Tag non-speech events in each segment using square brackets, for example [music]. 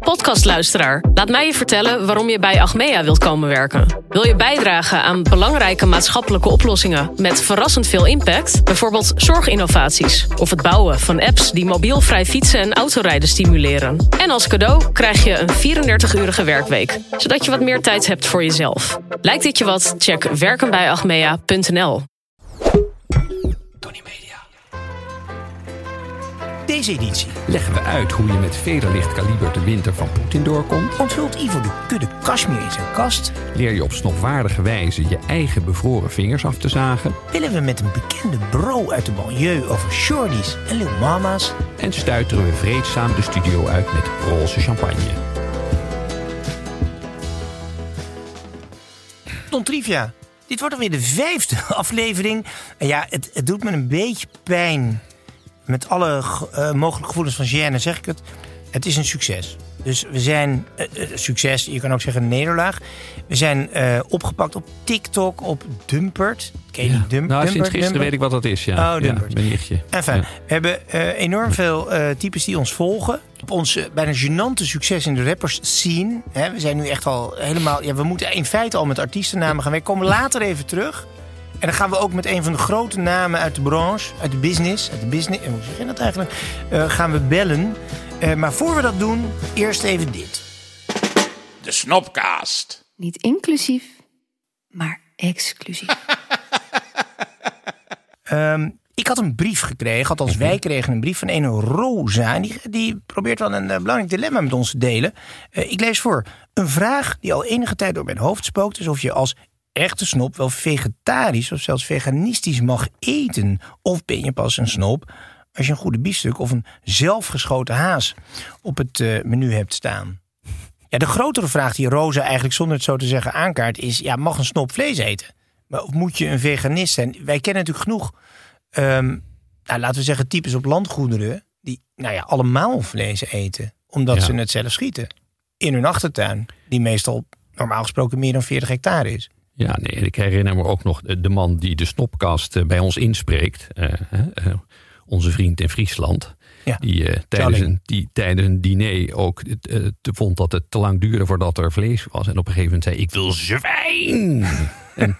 Podcastluisteraar, laat mij je vertellen waarom je bij Achmea wilt komen werken. Wil je bijdragen aan belangrijke maatschappelijke oplossingen met verrassend veel impact? Bijvoorbeeld zorginnovaties of het bouwen van apps die mobielvrij fietsen en autorijden stimuleren. En als cadeau krijg je een 34-urige werkweek, zodat je wat meer tijd hebt voor jezelf. Lijkt dit je wat? Check werkenbijachmea.nl. Deze editie leggen we uit hoe je met vederlicht kaliber de winter van Poetin doorkomt. onthult Ivo de kudde kashmir in zijn kast. Leer je op snopwaardige wijze je eigen bevroren vingers af te zagen. Willen we met een bekende bro uit de banlieue over shorties en lil mama's. En stuiteren we vreedzaam de studio uit met roze champagne. Don Trivia, dit wordt alweer de vijfde [laughs] aflevering. En ja, het, het doet me een beetje pijn. Met alle uh, mogelijke gevoelens van gêne zeg ik het. Het is een succes. Dus we zijn, uh, succes, je kan ook zeggen een nederlaag. We zijn uh, opgepakt op TikTok, op Dumpert. Ken je ja. Dump, nou, Dumpert, sinds gisteren Dumpert? weet ik wat dat is, ja. Oh, Dumpert. Ja, mijn nichtje. Enfin, Ja. we hebben uh, enorm veel types die ons volgen. Op ons bijna gênante succes in de rappers scene. Hè, we zijn nu echt al helemaal... Ja, we moeten in feite al met artiestennamen gaan. We komen later even terug. En dan gaan we ook met een van de grote namen uit de branche, uit de business, uit de business, hoe zeg je dat eigenlijk, uh, gaan we bellen. Uh, maar voor we dat doen, eerst even dit. De Snopcast. Niet inclusief, maar exclusief. um, [laughs] ik had een brief gekregen, althans wij kregen een brief van een Rosa. En die, die probeert wel een uh, belangrijk dilemma met ons te delen. Uh, ik lees voor. Een vraag die al enige tijd door mijn hoofd spookt... is of je als echte snop wel vegetarisch of zelfs veganistisch mag eten. Of ben je pas een snop als je een goede biefstuk of een zelfgeschoten haas op het uh, menu hebt staan. Ja, de grotere vraag die Rosa eigenlijk zonder het zo te zeggen aankaart is... ja, mag een snop vlees eten? Maar of moet je een veganist zijn? Wij kennen natuurlijk genoeg, um, nou, laten we zeggen, types op landgoederen... die nou ja, allemaal vlees eten, omdat ja. ze het zelf schieten. In hun achtertuin, die meestal normaal gesproken meer dan 40 hectare is. Ja, nee, ik herinner me ook nog de man die de snopkast bij ons inspreekt. Uh, uh, onze vriend in Friesland. Ja. Die, uh, tijdens, een, die tijdens een diner ook te vond dat het te lang duurde voordat er vlees was. En op een gegeven moment zei ik wil zwijn. [laughs] en,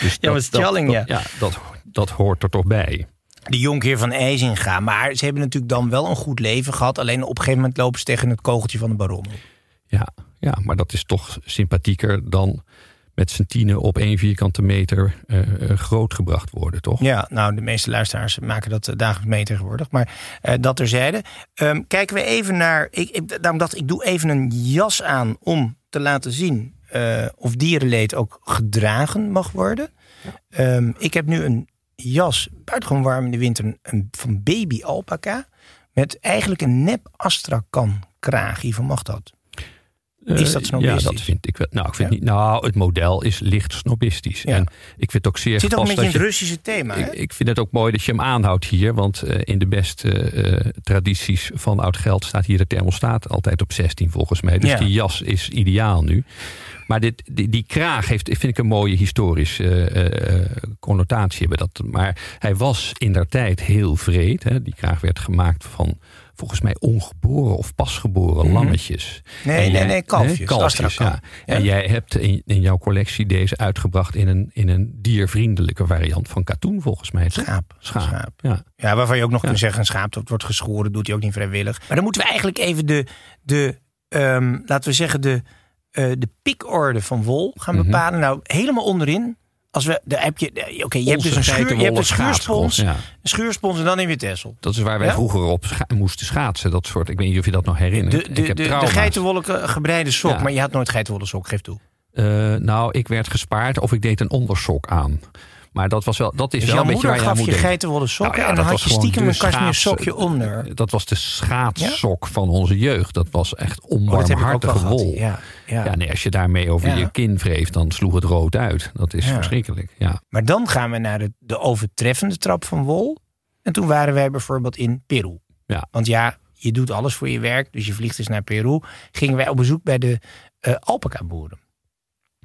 dus ja, dat, dat, ja. ja dat, dat hoort er toch bij. De jonkheer van IJzinga. Maar ze hebben natuurlijk dan wel een goed leven gehad. Alleen op een gegeven moment lopen ze tegen het kogeltje van de baron. Ja, ja, maar dat is toch sympathieker dan met z'n tienen op één vierkante meter uh, uh, grootgebracht worden, toch? Ja, nou, de meeste luisteraars maken dat uh, dagelijks mee tegenwoordig. Maar dat terzijde. Um, kijken we even naar... Ik, ik, daarom dacht ik, doe even een jas aan om te laten zien... of dierenleed ook gedragen mag worden. Ja. Um, ik heb nu een jas, buitengewoon warm in de winter... Een, een, van baby alpaca... met eigenlijk een nep astrakan kraag. Hiervan mag dat. Is dat snobistisch? Ja, dat vind ik wel. Nou, ik vind ja. niet. Nou, het model is licht snobistisch. Ja. En ik vind het ook zeer. Het zit ook een beetje het Russische thema. Ik, ik, vind het ook mooi dat je hem aanhoudt hier. Want uh, in de beste uh, tradities van oud geld staat hier de thermostaat altijd op 16 volgens mij. Dus ja. die jas is ideaal nu. Maar dit, die, die kraag heeft, vind ik een mooie historische uh, connotatie hebben. Dat, maar hij was in der tijd heel vreed. Hè. Die kraag werd gemaakt van volgens mij ongeboren of pasgeboren lammetjes. Mhm. Nee, En nee, jij- nee, kalfjes. hè, kalfjes Astrakhan. ja. En jij hebt in, in jouw collectie deze uitgebracht in een, in een diervriendelijke variant van katoen, volgens mij. Schaap. Schaap. Schaap. Ja. Ja, waarvan je ook nog kunt zeggen: een schaap dat wordt geschoren, doet hij ook niet vrijwillig. Maar dan moeten we eigenlijk even de, de ehm, laten we zeggen, de, eh de pikorde van wol gaan Mhm. bepalen. Nou, helemaal onderin. Als we, daar heb je, eh, oké, je hebt dus een, schuur, je hebt een geitenwolle schuurspons, Ja. een schuurspons en dan neem je tessel. Dat is waar wij Ja? vroeger op scha- moesten schaatsen. Dat soort, ik weet niet of je dat nog herinnert. De, ik de, heb de, de geitenwolle ge- gebreide sok, Ja. maar je had nooit geitenwolle sok, geef toe. Eh, nou, ik werd gespaard of ik deed een ondersok aan. Maar dat, was wel, dat is Dus wel een beetje moeder waar je aan gaf moet je geitenwolle sokken Nou ja, en dan had je stiekem een schaats- sokje onder. Dat was de schaatssok van onze jeugd. Dat was echt Oh, onbarmhartige gehad. wol. Ja, ja. Ja, nee, als je daarmee over je kin wreef, dan sloeg het rood uit. Dat is verschrikkelijk. Ja. Maar dan gaan we naar de, de overtreffende trap van wol. En toen waren wij bijvoorbeeld in Peru. Ja. Want ja, je doet alles voor je werk, dus je vliegt dus naar Peru. Gingen wij op bezoek bij de eh alpaca-boeren.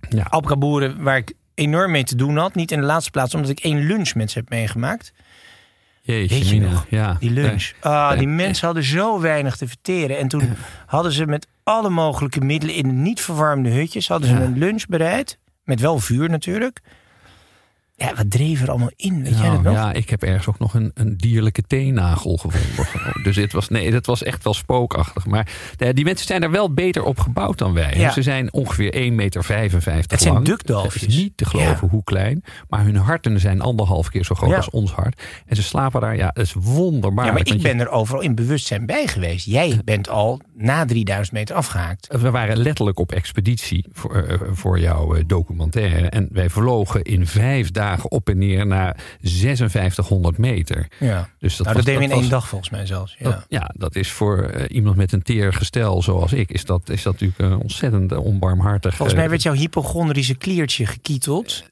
Ja. Alpaca-boeren waar ik enorm mee te doen had. Niet in de laatste plaats, omdat ik één lunch met ze heb meegemaakt. Jeetje, nog? Ja. Die lunch. Ah, die mensen hadden zo weinig te verteren. En toen hadden ze met alle mogelijke middelen in niet verwarmde hutjes... hadden ze Ja. een lunch bereid. Met wel vuur natuurlijk. Ja, wat dreef er allemaal in? Weet jij Nou, dat nog? Ja, ik heb ergens ook nog een, een dierlijke teennagel gevonden. [laughs] dus dit was, nee, dat was echt wel spookachtig. Maar die mensen zijn er wel beter op gebouwd dan wij. Ja. Ze zijn ongeveer 1,55 meter Het zijn dukdalfjes. Het is niet te geloven Ja. hoe klein. Maar hun harten zijn anderhalf keer zo groot Ja. als ons hart. En ze slapen daar, ja, dat is wonderbaarlijk. Ja, maar ik ben er overal in bewustzijn bij geweest. Jij bent al na 3000 meter afgehaakt. We waren letterlijk op expeditie voor, eh, voor jouw eh, documentaire. En wij vlogen in vijf dagen op en neer naar 5600 meter. Ja. Dus dat nou, dat deden we in was- één dag volgens mij zelfs. Ja. Dat, ja, dat is voor eh, iemand met een teer gestel zoals ik, is dat, is dat natuurlijk een ontzettend onbarmhartig. Volgens mij werd jouw hypochondrische kliertje gekieteld.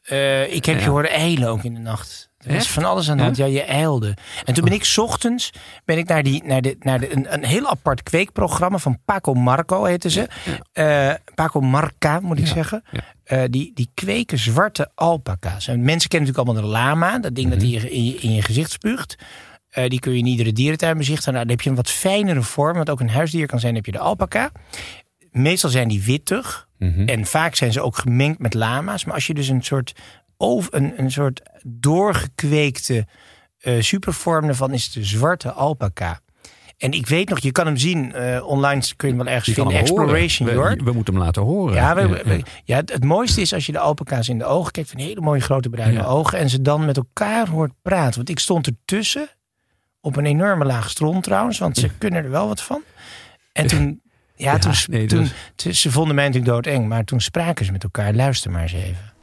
Ik heb je horen eilen ook in de nacht. Er was van alles aan de Ja? hand. Ja, je eilde. En toen ben ik 's ochtends ben ik naar, die, naar, de, naar de, een, een heel apart kweekprogramma van Paco Marco heette ze. Eh, Paco Marca moet ik zeggen. Eh, die, die kweken zwarte alpaca's. En mensen kennen natuurlijk allemaal de lama. Dat ding dat Mhm. in je, in je, in je gezicht spuugt. Eh, die kun je in iedere dierentuin bezichtigen. Nou, dan heb je een wat fijnere vorm. Wat ook een huisdier kan zijn, heb je de alpaca. Meestal zijn die wittig. mhm. En vaak zijn ze ook gemengd met lama's. Maar als je dus een soort, over, een, een soort doorgekweekte eh, supervorm ervan is, de zwarte alpaca. En ik weet nog, je kan hem zien. eh, online kun je hem wel ergens vinden. hem horen. Exploration we, moeten hem laten horen. Ja, we- Ja, we- ja. ja, het, het mooiste is als je de alpaca's in de ogen kijkt. Van hele mooie grote bruine Ja. ogen. En ze dan met elkaar hoort praten. Want ik stond ertussen. Op een enorme laag stront trouwens. Want ze kunnen er wel wat van. En toen... Ja, toen, nee, toen, dat toen- ze vonden mij natuurlijk doodeng. Maar toen spraken ze met elkaar. Luister maar eens even.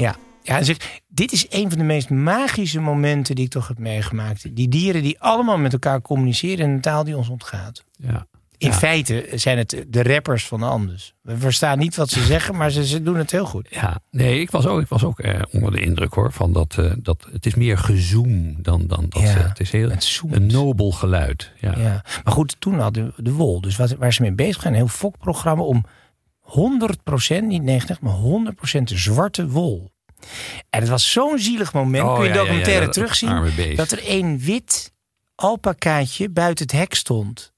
Ja. Ja, en zeg, dit is een van de meest magische momenten die ik toch heb meegemaakt. Die dieren die allemaal met elkaar communiceren in een taal die ons ontgaat. Ja. In Ja. feite zijn het de rappers van de Andes. We verstaan niet wat ze zeggen, maar ze, ze doen het heel goed. Ja, nee, ik was ook, ik was ook eh, onder de indruk hoor. Van dat, eh, dat, het is meer gezoom dan, dan dat. Ja, eh, het is heel het een nobel geluid. Ja. Ja. Maar goed, toen hadden we de wol. Dus wat, waar ze mee bezig zijn, een heel fokprogramma om 100%, niet 90, maar 100% zwarte wol. En het was zo'n zielig moment. Oh, Kun je ja, documentaire ja, dat terugzien. Dat er één wit alpacaatje buiten het hek stond.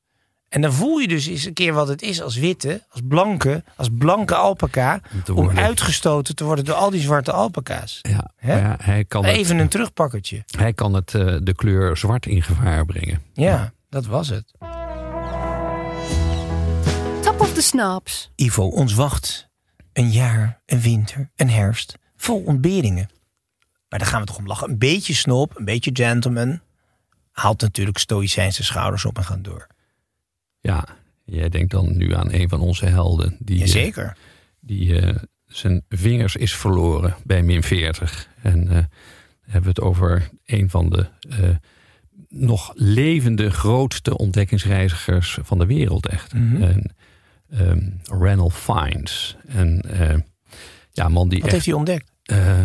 En dan voel je dus eens een keer wat het is als witte, als blanke, als blanke alpaca. Om uitgestoten te worden door al die zwarte alpaca's. Ja, ja, hij kan Even het, een terugpakkertje. hij kan het eh, de kleur zwart in gevaar brengen. Ja, dat was het. Snaps. Ivo, ons wacht een jaar, een winter, een herfst vol ontberingen. Maar daar gaan we toch om lachen. Een beetje snop, een beetje gentleman. Haalt natuurlijk stoïcijnse schouders op en gaat door. Ja, jij denkt dan nu aan een van onze helden. Die, eh, Jazeker. die eh, zijn vingers is verloren bij min 40. En eh, hebben we het over een van de eh, nog levende grootste ontdekkingsreizigers van de wereld echt. Mhm. En, ehm, Ranulph Fiennes. En eh, ja, man die Wat echt heeft hij ontdekt? eh,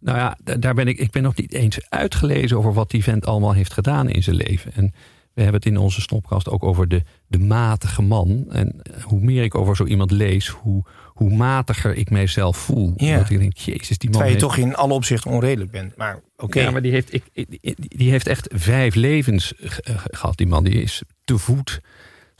nou ja, da- daar ben ik, ik ben nog niet eens uitgelezen over wat die vent allemaal heeft gedaan in zijn leven. En We hebben het in onze snopkast ook over de, de matige man. En hoe meer ik over zo iemand lees, hoe, hoe matiger ik mijzelf voel. Ja. Dat ik denk, jezus, die man Terwijl je heeft- toch in alle opzichten onredelijk bent. Maar oké. Ja, maar die heeft, ik, die heeft echt vijf levens ge- ge- gehad, die man. Die is te voet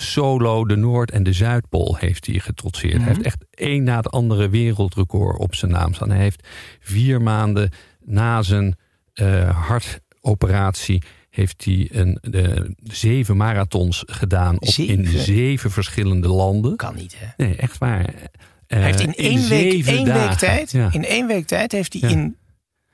solo de Noord- en de Zuidpool heeft hij getrotseerd. Mhm. Hij heeft echt één na het andere wereldrecord op zijn naam staan. Hij heeft vier maanden na zijn eh, hartoperatie... heeft hij een, de, zeven marathons gedaan op, in Zeven? verschillende landen. Kan niet, hè? Nee, echt waar. Eh, Hij heeft in één, week, één week tijd, Ja. in één week tijd heeft hij Ja. in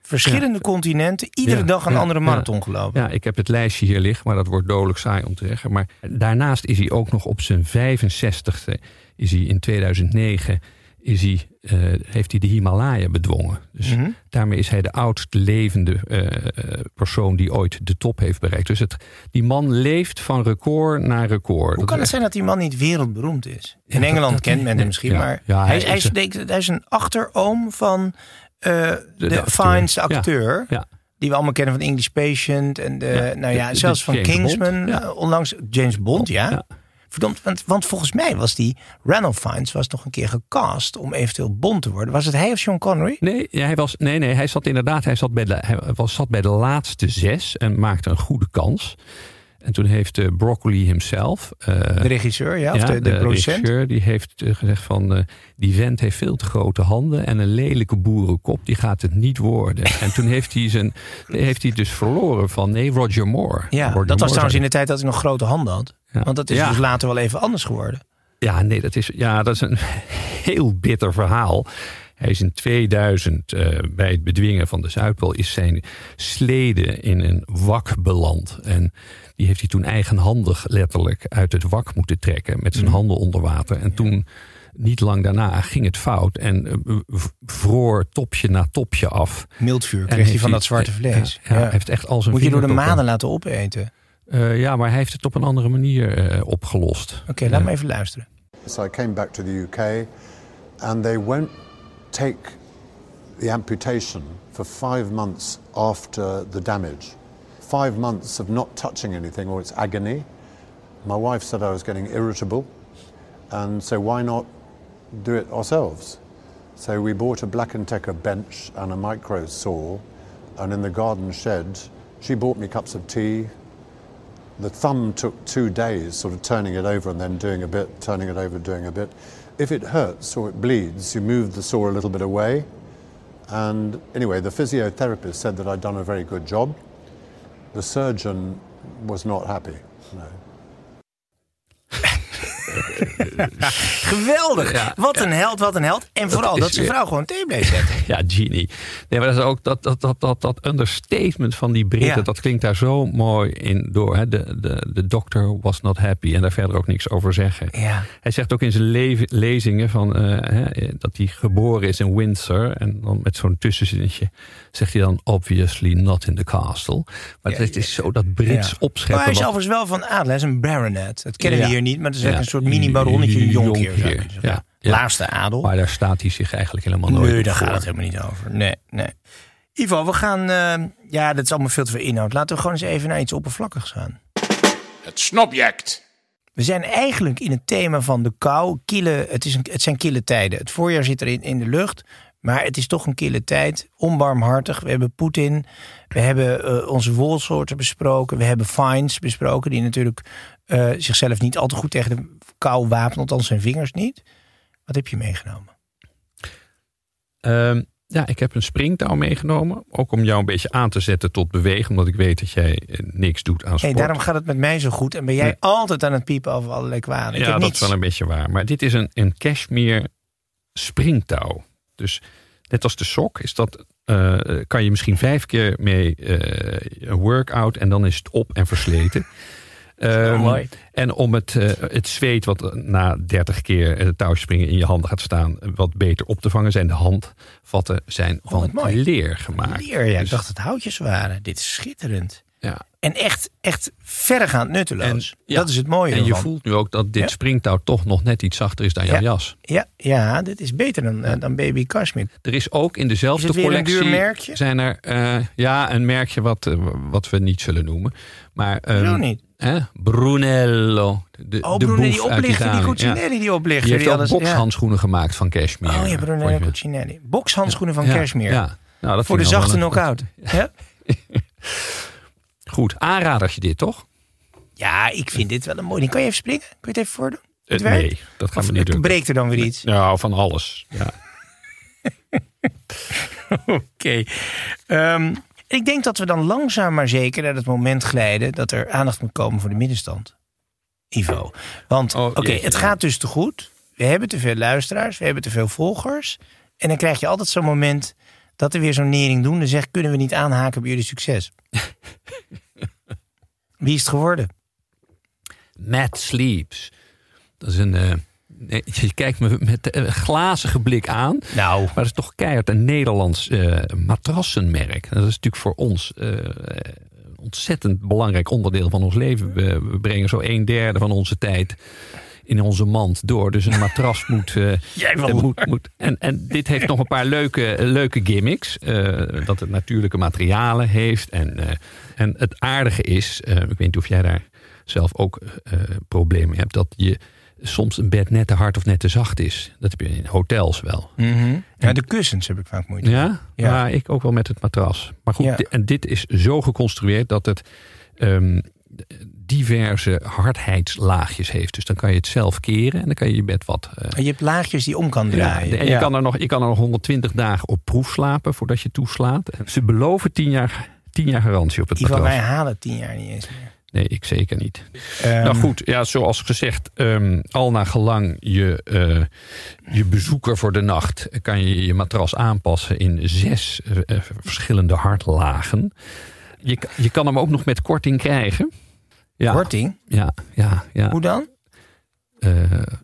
verschillende continenten iedere dag een andere marathon gelopen. Ja, ik heb het lijstje hier liggen, maar dat wordt dodelijk saai om te zeggen. Maar daarnaast is hij ook nog op zijn 65ste, is hij in 2009, is hij, eh, heeft hij de Himalaya bedwongen. Dus Mhm. daarmee is hij de oudst levende eh, persoon die ooit de top heeft bereikt. Dus het, die man leeft van record naar record. Hoe Dat kan het zijn dat die man niet wereldberoemd is? In Engeland dat- kent men hem misschien, ja. maar Ja, hij, hij is, hij, is een- denk- hij is een achteroom van de, de acteur. finest Ja. acteur. Ja. Die we allemaal kennen van English Patient. En de, Ja, nou ja, de- de zelfs van James Kingsman. Bond, ja. eh, onlangs James Bond, ja. Ja. Verdomd, want, want volgens mij was die Randolph Fiennes was nog een keer gecast om eventueel Bond te worden. Was het hij of Sean Connery? Nee, hij was, nee, nee, hij zat inderdaad hij zat bij, de, hij was, zat bij de laatste zes en maakte een goede kans. En toen heeft eh, Broccoli himself, eh, De regisseur, ja, of ja, de, de, producent. regisseur, die heeft eh, gezegd van die vent heeft veel te grote handen en een lelijke boerenkop, die gaat het niet worden. en toen heeft hij, zijn, heeft hij dus verloren van nee, Roger Moore. Ja, Roger dat was trouwens in de tijd dat hij nog grote handen had. Ja. Want dat is Ja. dus later wel even anders geworden. Ja, nee, dat is, ja, dat is een [laughs] heel bitter verhaal. Hij is in 2000 eh, bij het bedwingen van de Zuidpool is zijn slede in een wak beland. En die heeft hij toen eigenhandig letterlijk uit het wak moeten trekken met zijn handen onder water. En toen, niet lang daarna, ging het fout en eh, vroor topje na topje af. Mildvuur En kreeg hij van dat zwarte vlees. Ja, ja, hij heeft echt al zijn Moet je door de maden laten opeten. Eh, ja, maar hij heeft het op een andere manier eh, opgelost. Oké, laat me even luisteren. So I came back to the UK, and they won't take the amputation for five months after the damage. Five months of not touching anything, or it's agony. My wife said I was getting irritable, and so why not do it ourselves? So we bought a Black & Decker bench and a micro saw, and in the garden shed, she bought me cups of tea, the thumb took two days, sort of turning it over and then doing a bit, turning it over, doing a bit. If it hurts or it bleeds, you move the saw a little bit away. And anyway, the physiotherapist said that I'd done a very good job. The surgeon was not happy. No. [laughs] Geweldig. Ja, wat een held, wat een held. En vooral dat zijn vrouw gewoon thee bleef zetten. [laughs] Ja, genie. Nee, maar dat is ook dat, dat, dat, dat, dat understatement van die Britten. Ja. Dat klinkt daar zo mooi in door. Hè? De, de, de doctor was not happy. En daar verder ook niks over zeggen. Ja. Hij zegt ook in zijn le- lezingen van, eh, hè, dat hij geboren is in Windsor. En dan met zo'n tussenzinnetje zegt hij dan... obviously not in the castle. Maar het is zo dat Brits Ja. opscheppen. Maar hij is overigens wel van adel. Hij is een baronet. Dat kennen we hier niet. Maar dat is echt een soort mini-baronnetje, een jonkheer. Jonkheer, ja. Ja. Laagste adel. Maar daar staat hij zich eigenlijk helemaal nooit Nee, daar voor. gaat het helemaal niet over. Nee, nee. Ivo, we gaan... eh, ja, dat is allemaal veel te veel inhoud. Laten we gewoon eens even naar iets oppervlakkigs gaan. Het snobject. We zijn eigenlijk in het thema van de kou. Kille, het, is een, het zijn kille tijden. Het voorjaar zit er in, in de lucht. Maar het is toch een kille tijd. Onbarmhartig. We hebben Poetin. We hebben eh, onze wolsoorten besproken. We hebben Fines besproken. Die natuurlijk eh, zichzelf niet al te goed tegen de kou wapenen. Althans zijn vingers niet. Wat heb je meegenomen? Ehm, ja, ik heb een springtouw meegenomen. Ook om jou een beetje aan te zetten tot bewegen. Omdat ik weet dat jij eh, niks doet aan Hey, sport. daarom gaat het met mij zo goed. En ben jij Nee. altijd aan het piepen over allerlei kwaden. Ik ja, dat niets. is wel een beetje waar. Maar dit is een, een cashmere springtouw. Dus net als de sok is dat, eh, kan je misschien vijf keer mee eh, een workout en dan is het op en versleten. [laughs] Mooi. en om het, eh, het zweet wat na 30 keer het touwspringen in je handen gaat staan, wat beter op te vangen, zijn de handvatten zijn Oh, van mooi. leer gemaakt. Leer, ja. Ik Dus- dacht dat het houtjes waren. Dit is schitterend. ja. En echt, echt verregaand nutteloos. En- ja. Dat is het mooie En je ervan. voelt nu ook dat dit Ja. springtouw toch nog net iets zachter is dan jouw Ja. jas. Ja, ja, dit is beter dan, eh, dan Baby Cashmere. Er is ook in dezelfde Is een collectie. duur merkje? Zijn er, eh, ja, een merkje wat, wat we niet zullen noemen. Maar, Zo niet. Hè? Brunello. De, Oh, de Brunelli, die oplichter, die. Cucinelli, Ja. die oplichter. Die heeft die ook alles- ja. bokshandschoenen gemaakt van cashmere. Oh ja, Brunello Cucinelli. Bokshandschoenen van Cashmere. Ja. Nou, dat Voor de zachte knock-out. Ja? [laughs] Goed, aanradertje dit, toch? ja, ik vind dit wel een mooi. ding. Kan je even springen? Kun je het even voordoen? Eh, werkt? nee, dat gaan Of we niet doen. breekt er dan weer iets? Ja, van alles. Ja. [laughs] Oké. Ik denk dat we dan langzaam maar zeker naar het moment glijden dat er aandacht moet komen voor de middenstand. Ivo. Want Oh, oké, het gaat dus te goed. We hebben te veel luisteraars, we hebben te veel volgers. En dan krijg je altijd zo'n moment dat er weer zo'n nering doen. Dan zegt, kunnen we niet aanhaken bij jullie succes? [laughs] Wie is het geworden? Matt Sleeps. Dat is een... eh, nee, [laughs] je kijkt me met een glazige blik aan. Nou, Maar dat is toch keihard een Nederlands eh, matrassenmerk. Dat is natuurlijk voor ons eh, een ontzettend belangrijk onderdeel van ons leven. We, we brengen zo een derde van onze tijd in onze mand door. Dus een matras [laughs] moet... eh, Jij wel. moet, moet en, en dit heeft nog een paar leuke, leuke gimmicks. dat het natuurlijke materialen heeft. En, en het aardige is, ik weet niet of jij daar zelf ook problemen hebt... dat je soms een bed net te hard of net te zacht is. Dat heb je in hotels wel. Mhm. ja, de kussens heb ik vaak moeite. Ja? Ja. maar ik ook wel met het matras. Maar goed, Ja. en dit is zo geconstrueerd dat het ehm, diverse hardheidslaagjes heeft. Dus dan kan je het zelf keren en dan kan je je bed wat... eh, En je hebt laagjes die om kan ja, draaien. en je, kan er nog, je kan er nog 120 dagen op proef slapen voordat je toeslaat. En ze beloven 10 jaar, 10 jaar garantie op het Ivan, matras. wij halen tien jaar niet eens meer. Nee, ik zeker niet. Ehm, Nou goed, ja, zoals gezegd, ehm, al naar gelang je, eh, je bezoeker voor de nacht... kan je je matras aanpassen in zes eh, eh, verschillende hardlagen. Je, je kan hem ook nog met korting krijgen. Ja, Korting? ja, ja, ja. Hoe dan?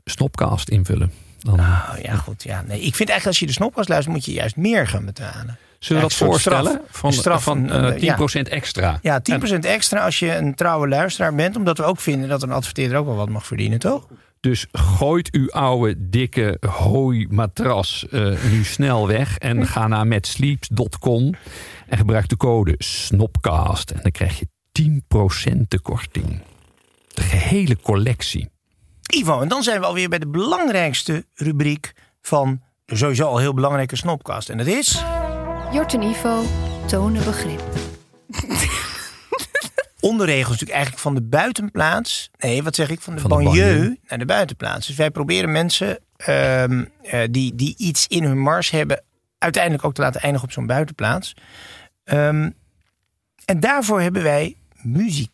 Snopcast invullen. Dan Oh ja, goed. Ja. Nee, ik vind eigenlijk als je de snopkast luistert, moet je juist meer gaan betalen. Zullen we dat voorstellen? straf. Van, straf, van een, eh, eh, ja. 10% extra. Ja, 10% extra als je een trouwe luisteraar bent. Omdat we ook vinden dat een adverteerder ook wel wat mag verdienen, toch? Dus gooit uw oude, dikke hooimatras eh nu snel weg. En [laughs] ga naar metsleeps.com. En gebruik de code SNOPCAST. En dan krijg je 10% de korting. De gehele collectie. Ivo, en dan zijn we alweer bij de belangrijkste rubriek van de sowieso al heel belangrijke snopkast. En dat is... Jort en Ivo tonen begrip. onderregels natuurlijk eigenlijk van de buitenplaats. Nee, wat zeg ik? Van de, Van de banlieue, banlieue. naar de buitenplaats. Dus wij proberen mensen ehm, eh, die, die iets in hun mars hebben... uiteindelijk ook te laten eindigen op zo'n buitenplaats. Ehm, en daarvoor hebben wij muziek.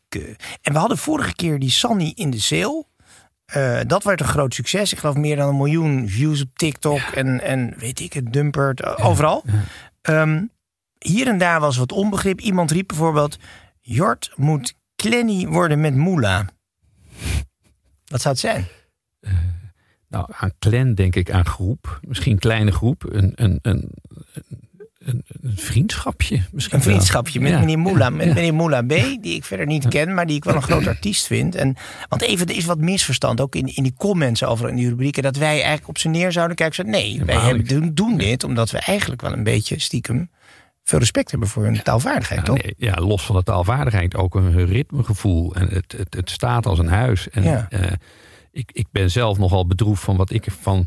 En we hadden vorige keer die Sanny in de Zeel. Eh, dat werd een groot succes. Ik geloof meer dan een miljoen views op TikTok. En, en weet ik het, Dumpert, eh, overal. Ehm, hier en daar was wat onbegrip. Iemand riep bijvoorbeeld... Jort moet Clenny worden met Moela. Wat zou het zijn? Nou, aan clan denk ik aan groep. Misschien kleine groep. Een, een, een, een vriendschapje. Misschien Een wel. vriendschapje met Ja, meneer Moela. ja, Met ja. meneer Moela B. Die ik verder niet ken, maar die ik wel een groot artiest vind. En, want even, er is wat misverstand. Ook in, in die comments over in die rubrieken. Dat wij eigenlijk op z'n neer zouden kijken. Nee, wij hebben, doen, doen dit omdat we eigenlijk wel een beetje stiekem veel respect hebben voor hun taalvaardigheid, Ja, toch? nee, ja, los van de taalvaardigheid ook een ritmegevoel. En het, het, het staat als een huis. En Ja. eh, ik, ik ben zelf nogal bedroefd van wat ik van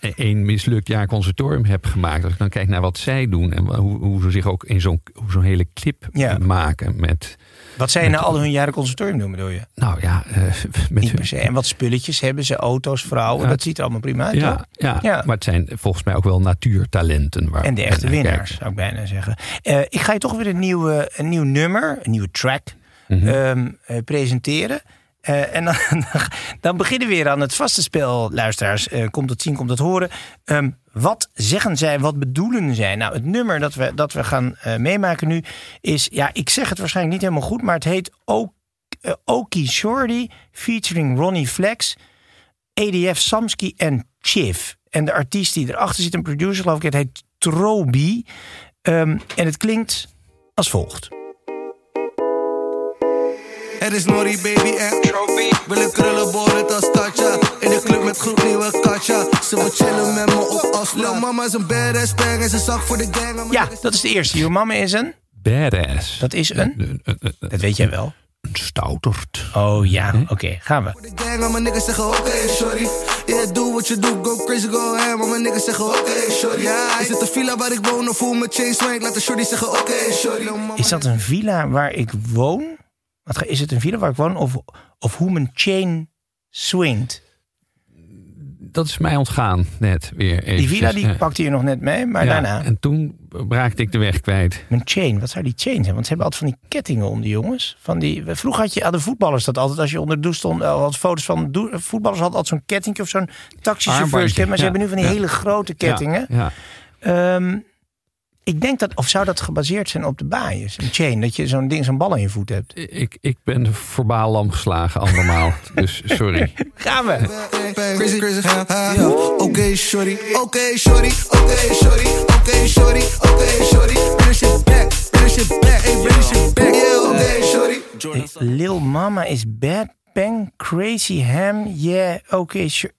een, mislukt jaar conservatorium heb gemaakt. Als ik dan kijk naar wat zij doen en hoe, hoe ze zich ook in zo'n zo'n hele clip Ja. maken met, Wat zij na al hun jaren conservatorium doen, bedoel je? nou ja, eh, met se. En wat spulletjes hebben ze, auto's, vrouwen. Ja. Dat ziet er allemaal prima uit, ja, ja, Ja. maar het zijn volgens mij ook wel natuurtalenten. Waar En de echte naar winnaars, kijkt. zou ik bijna zeggen. Eh, ik ga je toch weer een, nieuwe, een nieuw nummer, een nieuwe track Mhm. ehm, eh, presenteren. Eh, en [laughs] dan, dan beginnen we weer aan het vaste spel, luisteraars. Eh, komt het zien, komt het horen. Ehm, wat zeggen zij, wat bedoelen zij? Nou, het nummer dat we, dat we gaan eh, meemaken nu is... Ja, ik zeg het waarschijnlijk niet helemaal goed, maar het heet O- Okie Shorty... featuring Ronnie Flex, ADF Samsky en Chiv. En de artiest die erachter zit, een producer geloof ik, het heet Trobi. Ehm, en het klinkt als volgt. Er is Nori baby en Trophy. Willen krullen boren als Tatja. In de club met groep nieuwe Katja. Ze wil chillen met me op afstand. Lil mama is een badass bang en ze zag voor de gang. Ja, dat is de eerste. Your mama is een... Badass. Dat is een... Dat weet jij wel. Een stouterd. Oh ja, oké, gaan we. De gang, al mijn niggas zeggen oké, shorty. Yeah, doe wat je doet, go crazy, go ham. Al mijn niggas zeggen oké, shorty. Ja, is het een villa waar ik woon of voel mijn chain swank? Laat de shorty zeggen oké, shorty. Is dat een villa waar ik woon? Wat, is het een villa waar ik woon of, of hoe mijn chain swingt? Dat is mij ontgaan net weer. Die villa die pakte je nog net mee, maar Ja, daarna. En toen raakte ik de weg kwijt. Mijn chain, wat zou die chain zijn? Want ze hebben altijd van die kettingen om die jongens. Van die, vroeger had je, hadden voetballers dat altijd. Als je onder de douche stond, eh, had foto's van voetballers hadden altijd zo'n kettingje of zo'n taxichauffeurs. Armbandje, Maar ze ja, hebben nu van die ja. hele grote kettingen. Ja, Ehm, ik denk dat, of zou dat gebaseerd zijn op de baaiers? Een chain, dat je zo'n ding, zo'n bal in je voet hebt. Ik, ik ben verbaal lam geslagen andermaal. [laughs] dus sorry. Gaan we. Crazy. Oké, shorty, oké, shorty, oké, shorty, oké, shorty, oké, shorty. Bring shit back, bring shit back, hey, bring shit back, yeah, oké, shorty. Lil Mama is bad, bang, crazy, ham, yeah, oké, sure.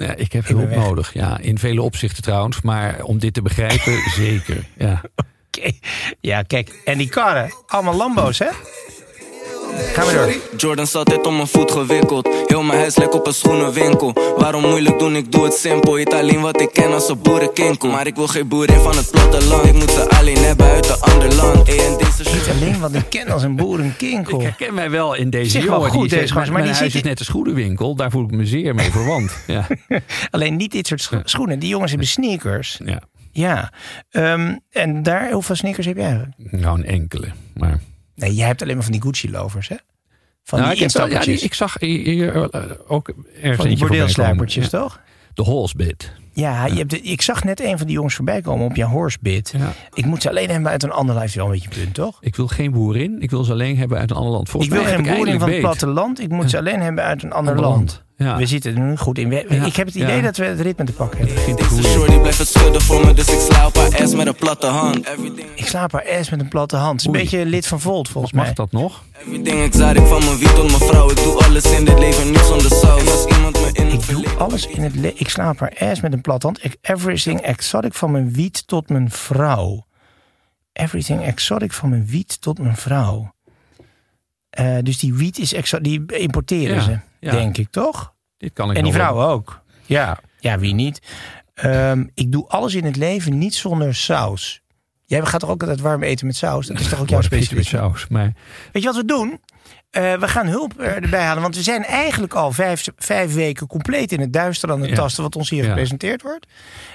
Ja, ik heb hulp nodig. Ja, in vele opzichten trouwens. Maar om dit te begrijpen, [laughs] zeker. Ja. Ja, kijk, en die karren, allemaal Lambo's, hè? Gaan we door. Jordan zat altijd om mijn voet gewikkeld. Heel mijn huis lijkt op een schoenenwinkel. Waarom moeilijk doen, ik doe het simpel. Eet alleen wat ik ken als een boerenkinkel. Maar ik wil geen boerin van het platteland. Ik moet ze alleen hebben uit een ander land. Hey, en deze alleen wat ik ken als een boerenkinkel. Ik herken mij wel in deze Zeg wel jongen. goed, die deze zegt, gozer, mijn maar die huis is net een schoenenwinkel. Daar voel ik me zeer mee verwant. [laughs] Ja. Alleen niet dit soort scho- schoenen. Die jongens hebben sneakers. ja. Ja. Ehm, en daar, hoeveel sneakers heb jij eigenlijk? Nou, een enkele. Maar... Nee, jij hebt alleen maar van die Gucci-lovers, hè? Van Nou, die ik, wel- ja, die- ik zag hier, hier, eh, ook ergens van die bordeelsluipertjes, toch? De Holsbit. Ja, Je hebt de- ik zag net een van die jongens voorbij komen op jouw horsebit. Ja. Ik moet ze alleen hebben uit een ander lijf. wel een beetje punt, toch? Ik wil geen boerin. Ik wil ze alleen hebben uit een ander land. Ik Volgens wil mij geen ik boerin van het platteland. Ik moet ze alleen hebben uit een ander Ander land. land. Ja. We zitten nu goed in. We- Ja. Ik heb het idee Ja. dat we het ritme te pakken hebben. ik Deze goed. shorty blijft het schudden voor me, dus ik sla op haar ass met een platte hand. Ik slaap haar ass met een platte hand. Het is een Oei. beetje lid van Volt, volgens Mag mij. dat nog? everything exotic van mijn wie tot mijn vrouw. Ik doe alles in dit leven, saus. Als iemand me in het Ik doe verleden... alles in het le- Ik slaap haar ass met een platte hand. Everything exotic van mijn wiet tot mijn vrouw. Everything exotic van mijn wiet tot mijn vrouw. Eh, dus die wiet is exo die importeren Ja, ze, ja. denk ik, toch? Dit kan ik En die wel. vrouwen ook. Ja, ja wie niet? Ehm, ik doe alles in het leven niet zonder saus. Jij gaat toch ook altijd warm eten met saus? Dat is toch ook jouw met specialisme? saus. Maar Weet je wat we doen? Eh, we gaan hulp erbij halen. Want we zijn eigenlijk al vijf, vijf weken compleet in het duister aan het Ja. tasten wat ons hier Ja. gepresenteerd wordt.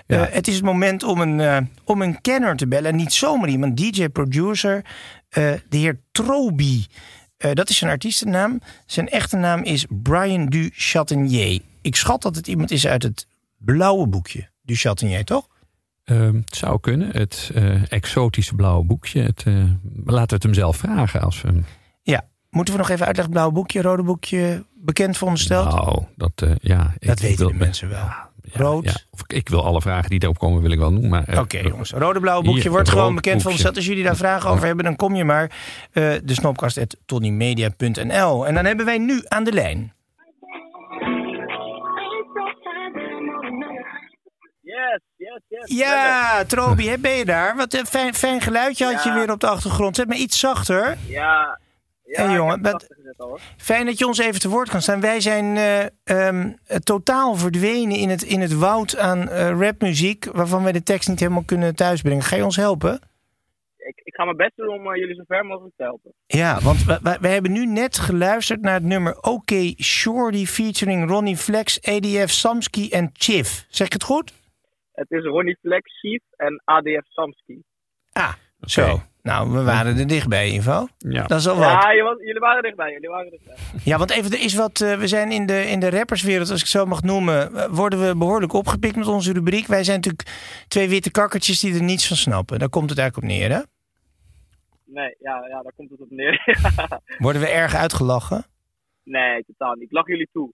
Ja. Eh, het is het moment om een, om een kenner te bellen. En niet zomaar iemand, DJ-producer, de heer Trobi. Eh, dat is zijn artiestennaam. Zijn echte naam is Brian Du Chatenier. Ik schat dat het iemand is uit het blauwe boekje. Du toch? ehm, het zou kunnen. Het eh, exotische blauwe boekje. Het, eh, laten we het hem zelf vragen. Als we hem, Ja. Moeten we nog even uitleggen? Blauwe boekje, rode boekje, bekend verondersteld? nou, dat, ja. dat weten de mensen wel. Ja, Rood. ja. Of ik, ik wil alle vragen die erop komen, wil ik wel doen. maar, eh, Oké jongens, rode blauwe boekje Hier, wordt gewoon bekend van boekje. ons. Als jullie daar vragen over hebben, dan kom je maar. eh de snopkast.tonymedia.nl En dan hebben wij nu aan de lijn. Yes, yes, yes. Ja, Trobi, ben je daar? Wat een fijn, fijn geluidje had je weer op de achtergrond. Zet me iets zachter. Ja. Ja, Hey, jongen, hoor. Fijn dat je ons even te woord kan staan. Wij zijn eh, ehm, totaal verdwenen in het, in het woud aan eh, rapmuziek... waarvan wij de tekst niet helemaal kunnen thuisbrengen. Ga je ons helpen? Ik, ik ga mijn best doen om eh, jullie zo ver mogelijk te helpen. Ja, want we, we, we hebben nu net geluisterd naar het nummer OK Shorty featuring Ronnie Flex, ADF Samsky en Chief. Zeg ik het goed? Het is Ronnie Flex, Chief en ADF Samsky. Ah, zo. Nou, we waren er dichtbij, Ivo. Ja. Dat is al wat. Ja, jullie waren dichtbij, jullie waren dichtbij. Ja, want even, er is wat. eh, we zijn in de, in de rapperswereld, als ik het zo mag noemen, eh, worden we behoorlijk opgepikt met onze rubriek. Wij zijn natuurlijk twee witte kakkertjes die er niets van snappen. Daar komt het eigenlijk op neer, hè? Nee, ja, ja, daar komt het op neer. [laughs] Worden we erg uitgelachen? nee, totaal niet. Ik lach jullie toe.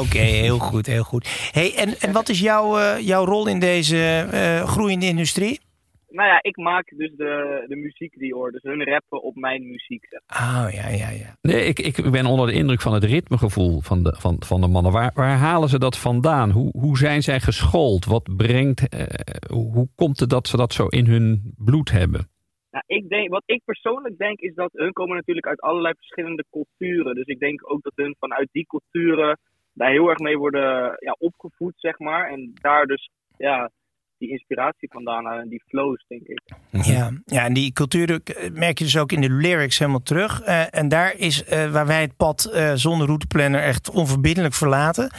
Oké, heel goed, heel goed. Hey, en, en wat is jouw, eh, jouw rol in deze eh, groeiende industrie? Nou ja, ik maak dus de, de muziek die hoort. Dus hun rappen op mijn muziek. Zeg. Oh, ja, ja, ja. Nee, ik, ik ben onder de indruk van het ritmegevoel van de, van, van de mannen. Waar, waar halen ze dat vandaan? Hoe, hoe zijn zij geschoold? Wat brengt, eh, hoe komt het dat ze dat zo in hun bloed hebben? Nou, ik denk, wat ik persoonlijk denk is dat hun komen natuurlijk uit allerlei verschillende culturen. Dus ik denk ook dat hun vanuit die culturen daar heel erg mee worden ja, opgevoed, zeg maar. En daar dus ja, die inspiratie vandaan halen en die flows, denk ik. Ja, ja, en die cultuur eh, merk je dus ook in de lyrics helemaal terug. Eh, en daar is eh, waar wij het pad eh, zonder routeplanner echt onverbiddelijk verlaten.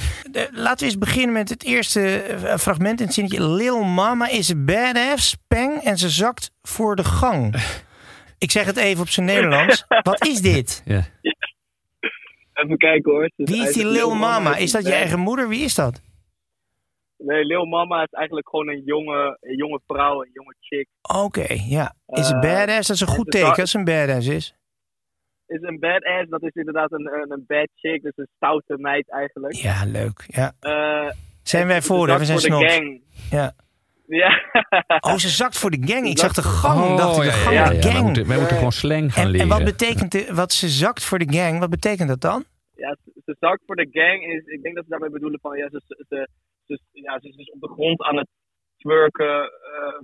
Laten we eens beginnen met het eerste eh, fragment in het zinnetje. Lil Mama is a badass, peng, en ze zakt voor de gang. [laughs] Ik zeg het even op zijn Nederlands. Wat is dit? Ja. Even kijken hoor. Wie is die Lil Mama? Is dat je eigen moeder? Wie is dat? Nee, Lil Mama is eigenlijk gewoon een jonge, een jonge vrouw, een jonge chick. Oké, ja. Is a Eh, badass? Dat is een en goed ze teken als een badass is. Is een badass, dat is inderdaad een, een, een bad chick, dus een stoute meid eigenlijk. Ja, leuk. Ja. Eh, Zijn wij voor, hè? We zijn voor de snobs. gang. Ja. Ja. [laughs] Oh, ze zakt voor de gang. Ik zag de gang. Oh, dacht ik, de ja, gang, ja, de ja. Wij gang. moeten, wij moeten gewoon slang gaan En, leren. en wat betekent de, wat ze zakt voor de gang? Wat betekent dat dan? ja, ze, ze zakt voor de gang is, ik denk dat ze daarmee bedoelen van, ja, ze, ze, ze, ze- ja, ze is dus op de grond aan het twerken eh,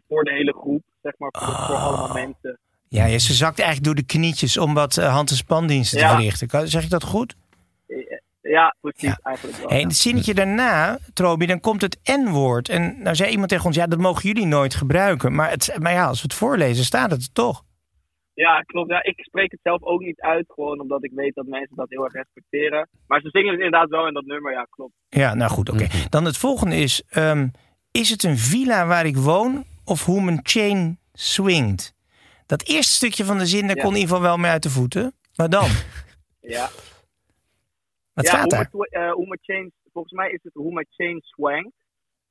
voor de hele groep, zeg maar, voor, voor Oh. allemaal mensen. Ja, ja, ze zakt eigenlijk door de knietjes om wat eh, hand- en spandiensten te Ja. verrichten. Zeg ik dat goed? Eh, Ja, precies, eigenlijk wel. Hey, ja. het zinnetje daarna, Trobi, dan komt het N-woord. En nou zei iemand tegen ons, ja, dat mogen jullie nooit gebruiken. Maar, het, maar ja, als we het voorlezen, staat het er toch. Ja, klopt. Ja, ik spreek het zelf ook niet uit, gewoon omdat ik weet dat mensen dat heel erg respecteren. Maar ze zingen het inderdaad wel in dat nummer, ja, klopt. Ja, nou goed, oké. Dan het volgende is, ehm, is het een villa waar ik woon of hoe mijn chain swingt? Dat eerste stukje van de zin, daar Ja. kon in ieder geval wel mee uit de voeten. Maar dan, [laughs] Ja. wat ja, staat hoe daar? eh, hoe mijn chain, volgens mij is het hoe mijn chain swangt.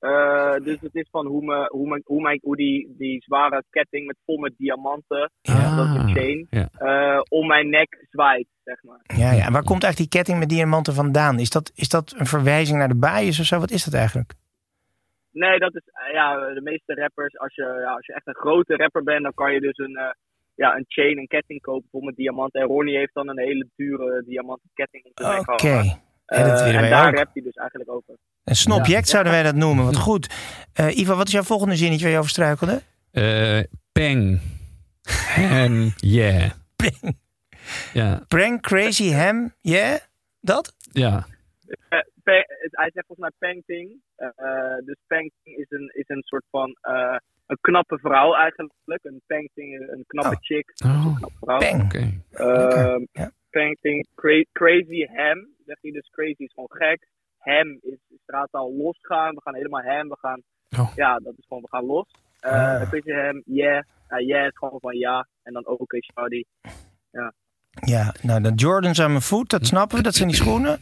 Eh, dus het is van hoe, me, hoe, mijn, hoe, mijn, hoe die, die zware ketting met vol met diamanten, Ja. dat is een chain, ja. eh, om mijn nek zwaait, zeg maar. Ja, ja. En waar komt eigenlijk die ketting met diamanten vandaan? Is dat, is dat een verwijzing naar de baaiers of zo? Wat is dat eigenlijk? Nee, dat is, eh, ja, de meeste rappers, als je, ja, als je echt een grote rapper bent, dan kan je dus een, eh, ja, een chain, een ketting kopen vol met diamanten. En Ronnie heeft dan een hele dure diamanten ketting om zijn nek Oké. Eh, en daar ook. rapt hij dus eigenlijk over. Een snobject zouden wij dat noemen. Wat goed. Eh Ivo, wat is jouw volgende zinnetje waar je over struikelde? Eh, peng. Hem, yeah. Peng. Ja, Prank, crazy, ham, yeah? Dat? ja. Eh, pe- hij zegt volgens mij painting. Dus painting is een, is een soort van eh, een knappe vrouw eigenlijk. Een painting, een knappe Oh. chick. Oh, Een knappe vrouw. Peng. oké. Ehm, Ja. painting, cra- crazy ham. Zeg je dus crazy is gewoon gek. Ham is straat al losgaan. We gaan helemaal ham. We gaan, Oh. ja, dat is gewoon, we gaan los. Eh Ah. crazy ham, yeah. Uh, yeah is gewoon van ja. En dan ook oké, shawty. Ja, nou, de Jordans aan mijn voet, dat snappen we. Dat zijn die schoenen.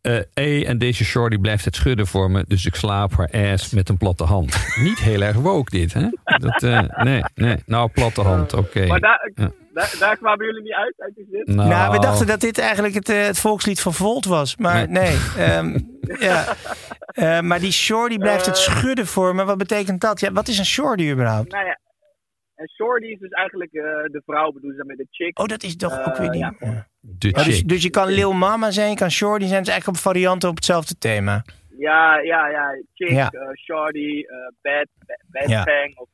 Eh, E en deze shorty blijft het schudden voor me, dus ik slaap haar ass met een platte hand. [laughs] Niet heel erg woke dit, hè? Dat, eh, nee, nee. Nou, platte hand, oké. Maar daar, Ja. daar, daar kwamen jullie niet uit, uit die zin? Nou, Nou, we dachten dat dit eigenlijk het, het volkslied van Volt was. Maar nee. [laughs] ehm, ja. Eh, maar die shorty blijft het schudden voor me. Wat betekent dat? Ja, wat is een shorty überhaupt? Nou ja, en Shorty is dus eigenlijk eh, de vrouw, bedoel ze met de chick. Oh, dat is toch ook weer die... ja. De Oh, dus, dus je kan Lil Mama zijn, je kan shorty zijn. Het is eigenlijk een varianten op hetzelfde thema. Ja, ja, ja. Chick, Ja. eh, Shorty, eh, Bad, Bad, bad Ja. Pang of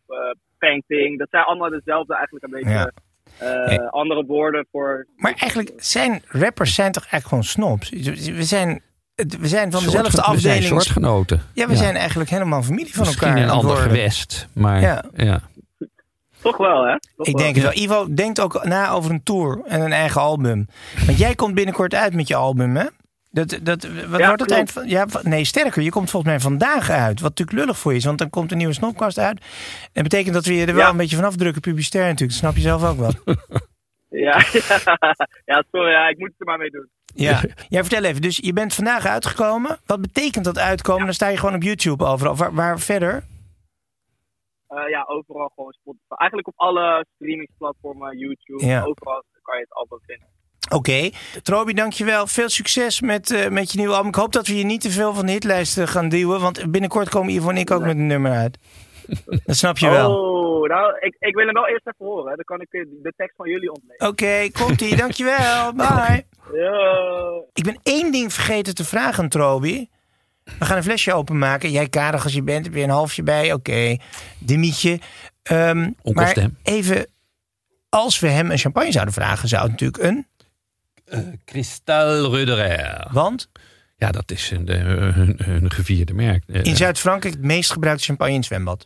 Painting. Dat zijn allemaal dezelfde eigenlijk een beetje Ja. eh, Hey. andere woorden voor... Maar eigenlijk zijn rappers zijn toch eigenlijk gewoon snobs? We zijn, we zijn van Soort- dezelfde We zijn afdeling. soortgenoten. Ja, we zijn eigenlijk helemaal familie van Misschien elkaar. in een ander gewest, maar Ja. ja. Toch wel, hè? Toch Ik wel. denk het wel. Ivo denkt ook na over een tour en een eigen album. Want jij komt binnenkort uit met je album, hè? Dat, dat, wat Ja, wordt het klopt. eind van... Ja, nee, sterker. Je komt volgens mij vandaag uit. Wat natuurlijk lullig voor je is, want dan komt een nieuwe snopkast uit. En dat betekent dat we je er wel een beetje vanaf drukken, publicitair natuurlijk. Dat snap je zelf ook wel. [laughs] Ja, [laughs] ja, sorry, ja, ik moet het er maar mee doen. Ja. Jij vertel even. Dus je bent vandaag uitgekomen. Wat betekent dat uitkomen? Dan sta je gewoon op YouTube overal. Waar, waar verder? Eh, ja, overal gewoon Spotify. Eigenlijk op alle streamingsplatformen, YouTube, Ja. overal kan je het album vinden. Oké. Trobi, dankjewel. Veel succes met, eh, met je nieuwe album. Ik hoop dat we je niet te veel van de hitlijsten gaan duwen. Want binnenkort komen Ivo en ik ook met een nummer uit. [laughs] Dat snap je wel. Oh, nou, ik, ik wil hem wel eerst even horen. Dan kan ik eh, de tekst van jullie ontlezen. Oké, komt-ie. [laughs] Dankjewel. Bye. Ja. Ik ben één ding vergeten te vragen Trobi. We gaan een flesje openmaken. Jij karig als je bent, heb je een halfje bij. Oké, demietje. Ehm maar Onkelstem. even, als we hem een champagne zouden vragen, zou het natuurlijk een. Kristal Ruderer. Want? Ja, dat is een, eh, gevierde merk. Eh, In Zuid-Frankrijk het meest gebruikte champagne in het zwembad.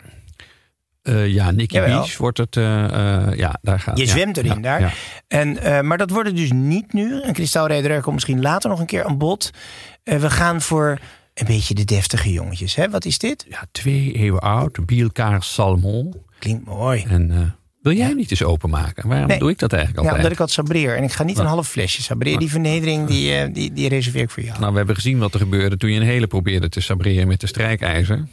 eh, ja, Nicky Jawel. Beach wordt het. eh, eh, ja, daar gaat Je ja, zwemt erin ja, daar. ja. En, eh, maar dat wordt het dus niet nu. Een kristalrederij komt misschien later nog een keer aan bod. Eh, we gaan voor een beetje de deftige jongetjes. Hè? Wat is dit? Ja, twee eeuwen oud. Bielkaar Salmon. Klinkt mooi. En eh, wil jij hem niet eens openmaken? Waarom Nee. doe ik dat eigenlijk Ja, altijd? omdat ik had sabreer. En ik ga niet een half flesje sabreer. Die vernedering, die, eh, die, die reserveer ik voor jou. Nou, we hebben gezien wat er gebeurde toen je een hele probeerde te sabreren met de strijkijzer.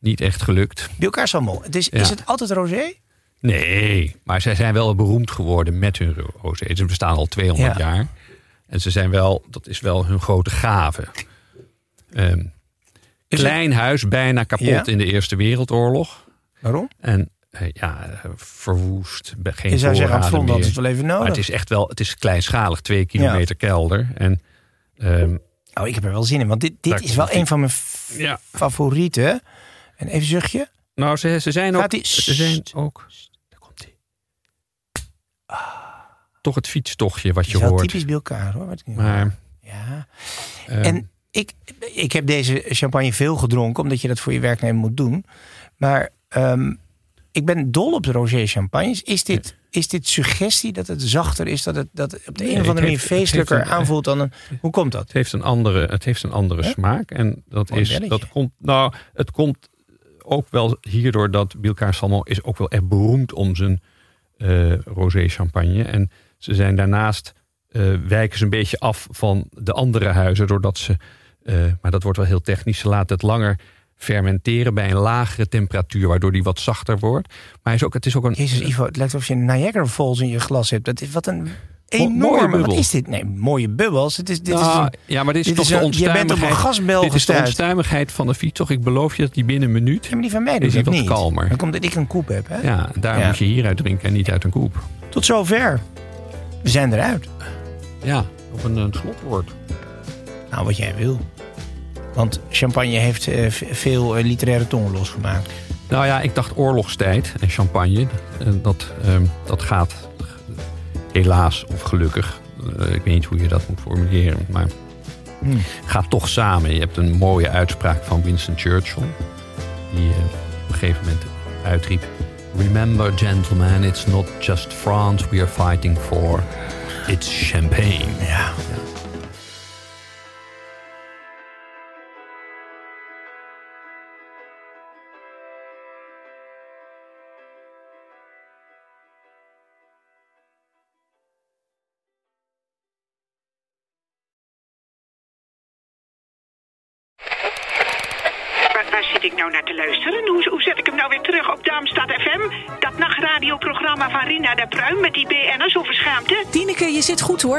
Niet echt gelukt. Bielkaar Salmon. Het is, Ja. is het altijd rosé? Nee, maar zij zijn wel beroemd geworden met hun rosé. Ze bestaan al 200 Ja. jaar. En ze zijn wel, dat is wel hun grote gave. Ehm, Is klein huis, bijna kapot Ja. in de Eerste Wereldoorlog. Waarom? En eh, ja, eh, verwoest. Geen Je zou zeggen, aan het ze het wel even nodig. Maar het is echt wel, het is kleinschalig, twee kilometer kelder. En ehm, Oh, ik heb er wel zin in. Want dit, dit is wel een van mijn Ja. favorieten. En even zuchtje. nou, ze, ze zijn ook. Ze zijn ook. Daar komt hij. Toch het fietstochtje wat je is hoort. typisch Bielkaar hoor. Wat ik- Maar Ja. ehm, En ik, ik heb deze champagne veel gedronken, omdat je dat voor je werknemer moet doen. Maar ehm, ik ben dol op de rosé champagnes. Is dit, is dit suggestie dat het zachter is, dat het, dat op de Nee, een of andere manier feestelijker een- aanvoelt dan een. Hoe komt dat? Het heeft een andere, het heeft een andere smaak. En dat, Mooi is, belletje. dat komt, nou, het komt ook wel hierdoor dat Bielkaar Salmon is ook wel echt beroemd om zijn eh, rosé champagne. En ze zijn daarnaast, eh, wijken ze een beetje af van de andere huizen. Doordat ze, eh, maar dat wordt wel heel technisch, ze laten het langer fermenteren bij een lagere temperatuur. Waardoor die wat zachter wordt. Maar hij is ook, het is ook een... Jezus Ivo, het lijkt alsof je een Niagara Falls in je glas hebt. Dat is wat een enorme... Wat is dit? Nee, mooie bubbels. Het is, dit is Nou, een, ja, maar dit is dit toch is de een- je bent op een onstuimigheid. gasbel Dit is de onstuimigheid van de fiets. Toch, ik beloof je dat die binnen een minuut... Ja, maar die van mij doet is wat niet. kalmer. Dat komt dat ik een koep heb. Hè? Ja, daar Ja. moet je hieruit drinken en niet uit een koep. Tot zover. We zijn eruit. Ja, op een, een slotwoord. Nou, wat jij wil. Want champagne heeft eh, veel eh, literaire tongen losgemaakt. Nou ja, ik dacht oorlogstijd en champagne. eh, Dat, ehm, dat gaat helaas of gelukkig. ik weet niet hoe je dat moet formuleren. Maar Hmm. gaat toch samen. Je hebt een mooie uitspraak van Winston Churchill. Die op een gegeven moment uitriep. Remember gentlemen, it's not just France we are fighting for. It's champagne. Ja.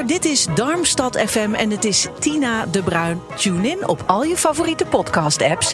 Dit is Darmstad FM en het is Tina de Bruin. Tune in op al je favoriete podcast-apps.